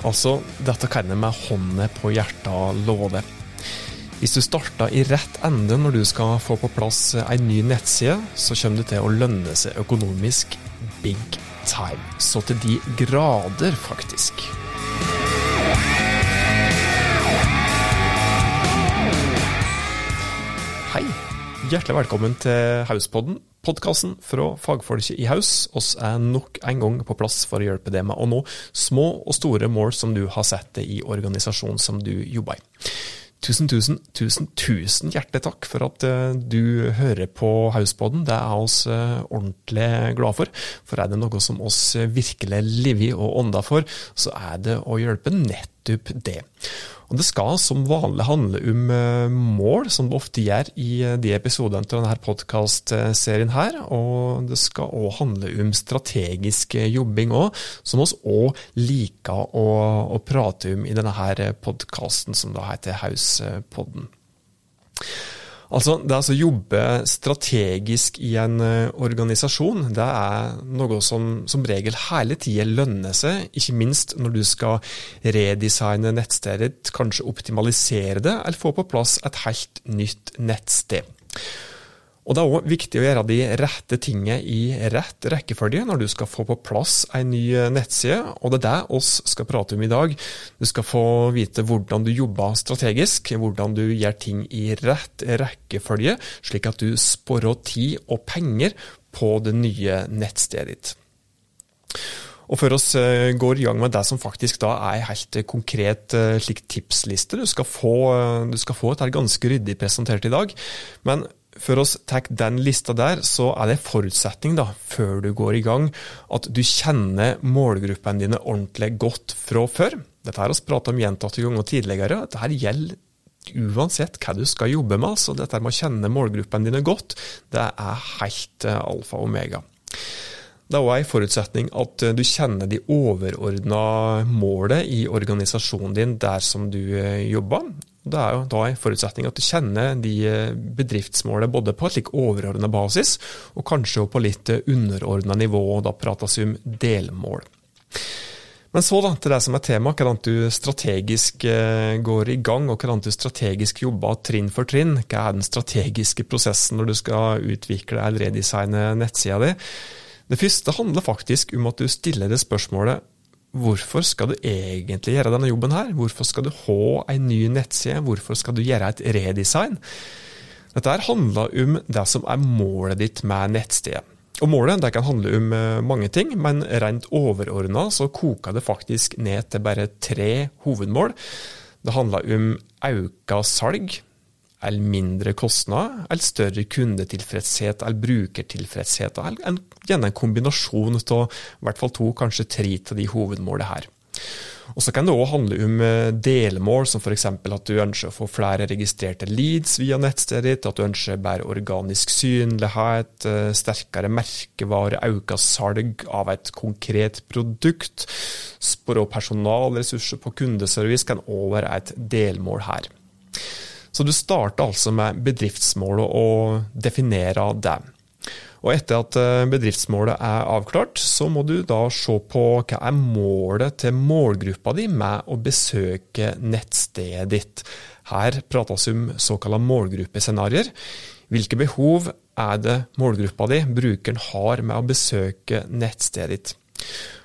Altså, dette kan jeg med hånda på hjertet love. Hvis du starter i rett ende når du skal få på plass ei ny nettside, så kommer det til å lønne seg økonomisk big time. Så til de grader, faktisk. Hei. Hjertelig velkommen til Hauspodden, podkasten fra fagfolket i Haus. Oss er nok en gang på plass for å hjelpe deg med å nå små og store mål som du har sett i organisasjonen som du jobber i. Tusen, tusen, tusen, tusen hjertelig takk for at uh, du hører på Hauspodden. Det er oss uh, ordentlig glad for. For er det noe som oss virkelig lever og ånder for, så er det å hjelpe nettopp det. Og Det skal som vanlig handle om uh, mål, som det ofte gjør i de episodene til denne podkastserien her. Og det skal òg handle om strategisk jobbing òg, som oss òg liker å, å, prate om i denne podkasten som da heter Hauspodden. Altså, det å jobbe strategisk i en organisasjon, det er noe som som regel hele tida lønner seg, ikke minst når du skal redesigne nettstedet kanskje optimalisere det, eller få på plass et helt nytt nettsted. Og Det er òg viktig å gjøre de rette tingene i rett rekkefølge når du skal få på plass en ny nettside, og det er det oss skal prate om i dag. Du skal få vite hvordan du jobber strategisk, hvordan du gjør ting i rett rekkefølge, slik at du sparer tid og penger på det nye nettstedet ditt. Og Før oss går i gang med det som faktisk da er helt konkret slik tipsliste du skal få, du skal få et ganske ryddig presentert i dag. Men før oss tar den lista der, så er det en forutsetning da, før du går i gang, at du kjenner målgruppene dine ordentlig godt fra før. Dette har vi pratet om gjentatte ganger tidligere. Dette gjelder uansett hva du skal jobbe med. altså Dette med å kjenne målgruppene dine godt, det er helt alfa og omega. Det er òg en forutsetning at du kjenner de overordna målet i organisasjonen din der som du jobber. Det er jo da en forutsetning at du kjenner de bedriftsmålene både på et slik overordna basis, og kanskje på litt underordna nivå, og da prates om delmål. Men så da, til det som er tema, hvordan du strategisk går i gang, og hvordan du strategisk jobber trinn for trinn. Hva er den strategiske prosessen når du skal utvikle eller redesigne nettsida di? Det første handler faktisk om at du stiller det spørsmålet hvorfor skal du egentlig gjøre denne jobben her? Hvorfor skal du ha en ny nettside? Hvorfor skal du gjøre et redesign? Dette her handler om det som er målet ditt med nettstedet. Og Målet det kan handle om mange ting, men rent overordna så koker det faktisk ned til bare tre hovedmål. Det handler om auka salg, eller mindre kostnad, eller større kundetilfredshet eller brukertilfredshet. eller Gjerne en kombinasjon av i hvert fall to, kanskje tre av de hovedmålene her. Og Så kan det òg handle om delmål, som f.eks. at du ønsker å få flere registrerte leads via nettstedet ditt, at du ønsker bedre organisk synlighet, sterkere merkevare, økt salg av et konkret produkt. Spore personalressurser på kundeservice kan òg være et delmål her. Så du starter altså med bedriftsmålet og definerer det. Og etter at bedriftsmålet er avklart, så må du da se på hva er målet til målgruppa di med å besøke nettstedet ditt. Her prates om såkalte målgruppescenarioer. Hvilke behov er det målgruppa di, brukeren, har med å besøke nettstedet ditt?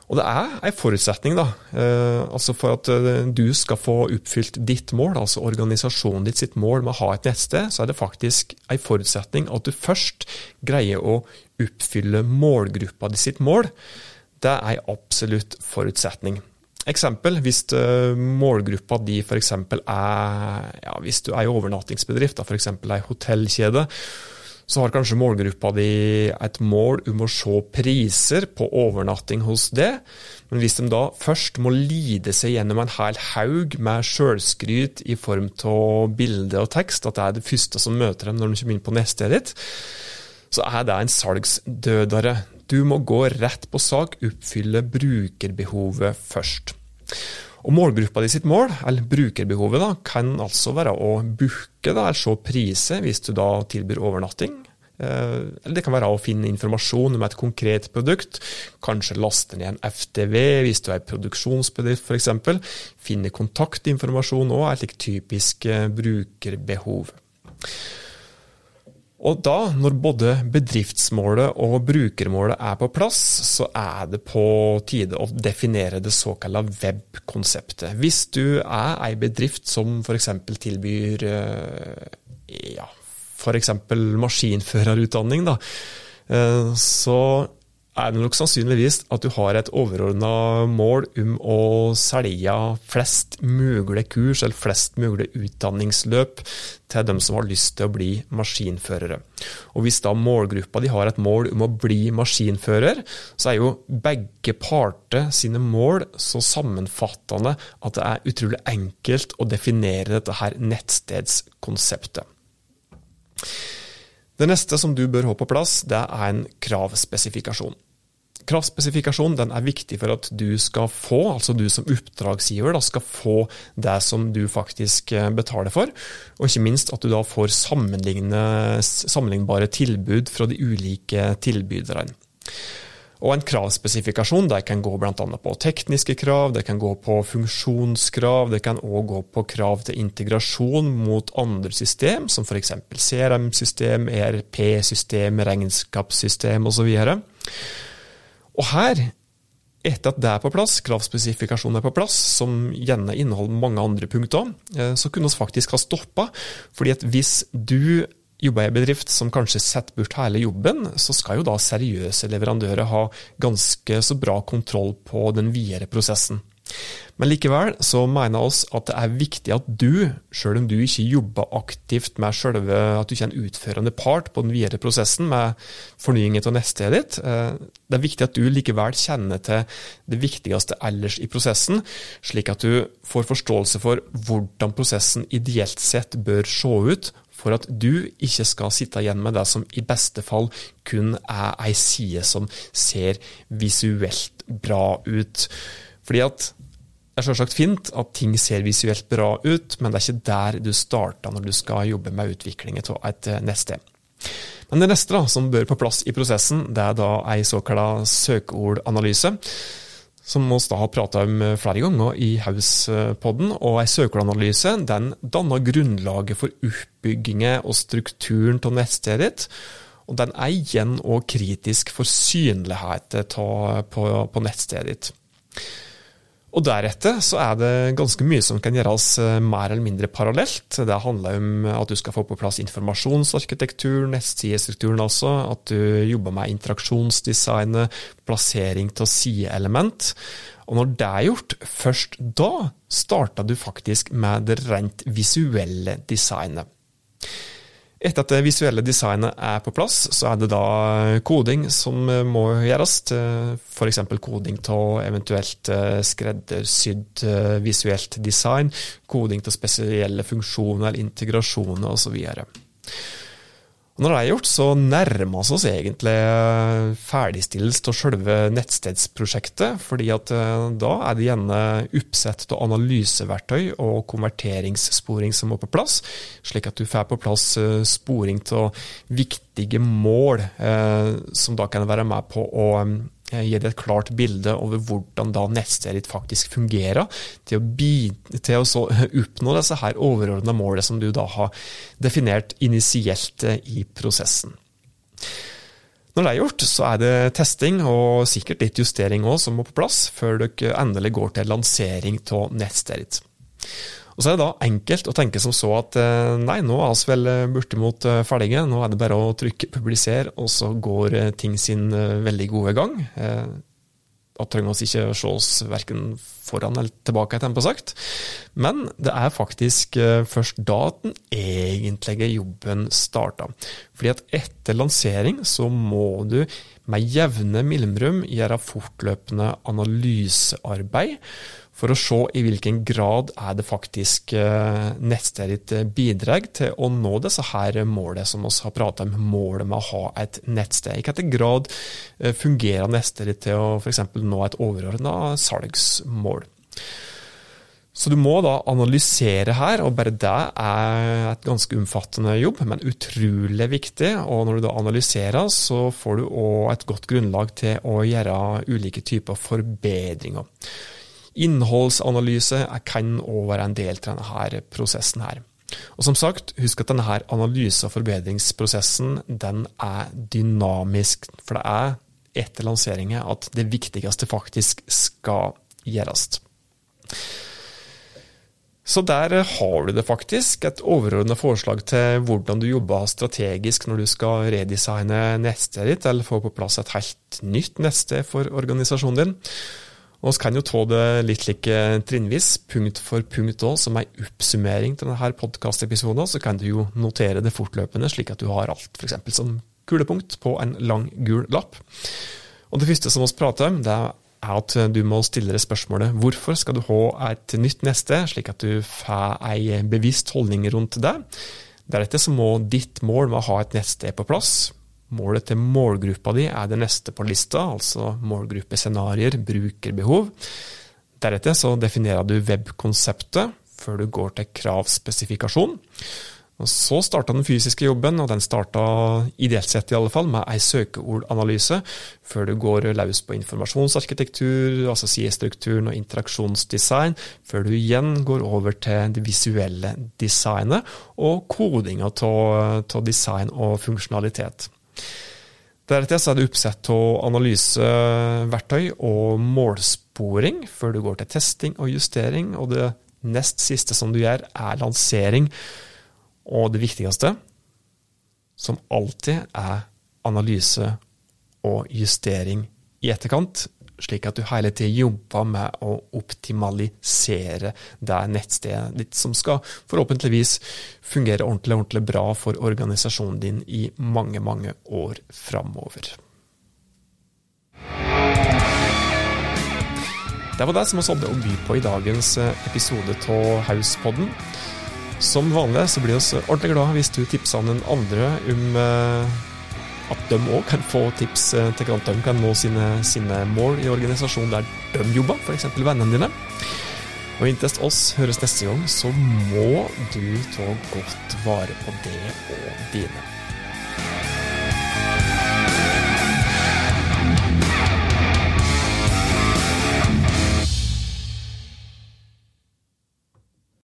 Og det er en forutsetning da, eh, altså for at du skal få oppfylt ditt mål, altså organisasjonen ditt sitt mål med å ha et nettsted, så er det faktisk en forutsetning at du først greier å oppfylle målgruppa di sitt mål. Det er en absolutt forutsetning. Eksempel, hvis målgruppa di f.eks. er ja, hvis du er en overnattingsbedrift, f.eks. en hotellkjede, så har kanskje målgruppa di et mål om å se priser på overnatting hos det, men hvis de da først må lide seg gjennom en hel haug med sjølskryt i form av bilde og tekst, at det er det første som møter dem når de kommer inn på nettstedet ditt, så er det en salgsdødere. Du må gå rett på sak, oppfylle brukerbehovet først. Og Målgruppa di sitt mål, eller brukerbehovet, da, kan altså være å booke eller se priser hvis du da tilbyr overnatting. Eller det kan være å finne informasjon om et konkret produkt. Kanskje laste ned en FTV hvis du er produksjonsbedrift f.eks. Finne kontaktinformasjon òg er et typisk brukerbehov. Og da, når både bedriftsmålet og brukermålet er på plass, så er det på tide å definere det såkalte web-konseptet. Hvis du er ei bedrift som f.eks. tilbyr eh, ja, f.eks. maskinførerutdanning, da, eh, så er det nok sannsynligvis at du har et overordna mål om å selge flest mulig kurs eller flest mulig utdanningsløp til dem som har lyst til å bli maskinførere. Og Hvis da målgruppa de har et mål om å bli maskinfører, så er jo begge parter sine mål så sammenfattende at det er utrolig enkelt å definere dette her nettstedskonseptet. Det neste som du bør ha på plass, det er en kravspesifikasjon. Kravspesifikasjon er viktig for at du skal få, altså du som oppdragsgiver, da, skal få det som du faktisk eh, betaler for. Og ikke minst at du da får sammenlignbare tilbud fra de ulike tilbyderne. Og En kravspesifikasjon der kan gå bl.a. på tekniske krav, det kan gå på funksjonskrav, det kan òg gå på krav til integrasjon mot andre system, som f.eks. CRM-system, ERP-system, regnskapssystem osv. Og her, etter at det er på plass, kravspesifikasjonen er på plass, som gjerne inneholder mange andre punkter, eh, så kunne vi faktisk ha stoppa. fordi at hvis du jobber i en bedrift som kanskje setter bort hele jobben, så skal jo da seriøse leverandører ha ganske så bra kontroll på den videre prosessen. Men likevel så mener oss at det er viktig at du, selv om du ikke jobber aktivt med sjølve at du ikke er en utførende part på den videre prosessen med fornying av nettstedet ditt, eh, det er viktig at du likevel kjenner til det viktigste ellers i prosessen, slik at du får forståelse for hvordan prosessen ideelt sett bør se ut, for at du ikke skal sitte igjen med det som i beste fall kun er ei side som ser visuelt bra ut. Fordi at det er selvsagt fint at ting ser visuelt bra ut, men det er ikke der du starter når du skal jobbe med utviklingen av et eh, nettsted. Men det neste da, som bør på plass i prosessen, det er da ei såkalt søkeordanalyse. Som vi har prata om eh, flere ganger i Hauspodden. Og ei søkeranalyse den danner grunnlaget for oppbyggingen og strukturen av nettstedet ditt. Og den er igjen òg kritisk for synligheten på, på nettstedet ditt. Og Deretter så er det ganske mye som kan gjøres eh, mer eller mindre parallelt. Det handler om at du skal få på plass informasjonsarkitektur, nettsidestrukturen altså. At du jobber med interaksjonsdesignet, plassering av sideelement. Og når det er gjort, først da starter du faktisk med det rent visuelle designet. Etter at det visuelle designet er på plass, så er det da koding som må gjøres. F.eks. koding av eventuelt eh, skreddersydd eh, visuelt design, koding til spesielle funksjoner, integrasjoner osv. Og når det er gjort, så nærmer vi oss egentlig ferdigstillelse av selve nettstedsprosjektet. fordi at eh, da er det gjerne oppsett av analyseverktøy og konverteringssporing som må på plass, slik at du får på plass eh, sporing av viktige mål, eh, som da kan være med på å Eh, gir det et klart bilde over hvordan da nettstedet ditt faktisk fungerer, til å, bi, til å oppnå disse her overordna målene som du da har definert initielt eh, i prosessen. Når det er gjort, så er det testing og sikkert litt justering òg som må på plass, før dere endelig går til lansering av nettstedet ditt. Og Så er det da enkelt å tenke som så at eh, nei, nå er vi vel eh, bortimot eh, ferdige, nå er det bare å trykke 'publiser', og så går ting sin veldig gode gang. Da trenger vi ikke se oss verken foran eller tilbake, tempo sagt. Men det er faktisk først da den egentlige jobben starter. Fordi at etter lansering så må du med jevne mellomrom gjøre fortløpende analysearbeid for å se i hvilken grad er det faktisk eh, nettstedet ditt eh, bidrar til å nå disse her målene som vi har pratet om, målet med å ha et nettsted. I hvilken grad eh, fungerer nettstedet til å f.eks. nå et overordna salgsmål. Så du må da analysere her, og bare det er et ganske omfattende jobb, men utrolig viktig. Og når du da analyserer, så får du òg et godt grunnlag til å gjøre ulike typer forbedringer. Innholdsanalyse kan òg være en del av denne prosessen her. Og som sagt, husk at denne analyse- og forbedringsprosessen den er dynamisk. For det er etter lanseringen at det viktigste faktisk skal gjøres. Så der har du det faktisk, et overordnet forslag til hvordan du jobber strategisk når du skal redesigne nettstedet ditt, eller få på plass et helt nytt nettsted for organisasjonen din. Og Vi kan jo ta det litt like trinnvis, punkt for punkt òg, som ei oppsummering til denne podkastepisoden. Så kan du jo notere det fortløpende, slik at du har alt f.eks. som kulepunkt på en lang, gul lapp. Og det første som vi prater om, det er at du må stille deg spørsmålet hvorfor skal du ha et nytt neste, slik at du får ei bevisst holdning rundt det. Deretter så må ditt mål med å ha et neste på plass. Målet til målgruppa di er det neste på lista, altså målgruppescenarioer, brukerbehov. Deretter så definerer du webkonseptet før du går til kravspesifikasjon. Og Så starta den fysiske jobben, og den starta ideelt sett i alle fall med ei søkeordanalyse, før du går løs på informasjonsarkitektur, altså sidestrukturen og interaksjonsdesign, før du igjen går over til det visuelle designet og kodinga av design og funksjonalitet. Deretter så er det oppsett av analyseverktøy og målsporing, før du går til testing og justering, og det nest siste som du gjør, er lansering. Og det viktigste, som alltid, er analyse og justering i etterkant, slik at du hele tida jobber med å optimalisere det nettstedet ditt, som skal forhåpentligvis fungere ordentlig, ordentlig bra for organisasjonen din i mange, mange år framover. Det var det som vi hadde å by på i dagens episode av Hauspodden. Som vanlig så blir vi ordentlig glad hvis du tipser den andre om eh, at de òg kan få tips eh, til hvordan de kan nå sine, sine, mål i organisasjonen der de jobber, f.eks. vennene dine. Og inntil oss høres neste gang, så må du ta godt vare på det og dine.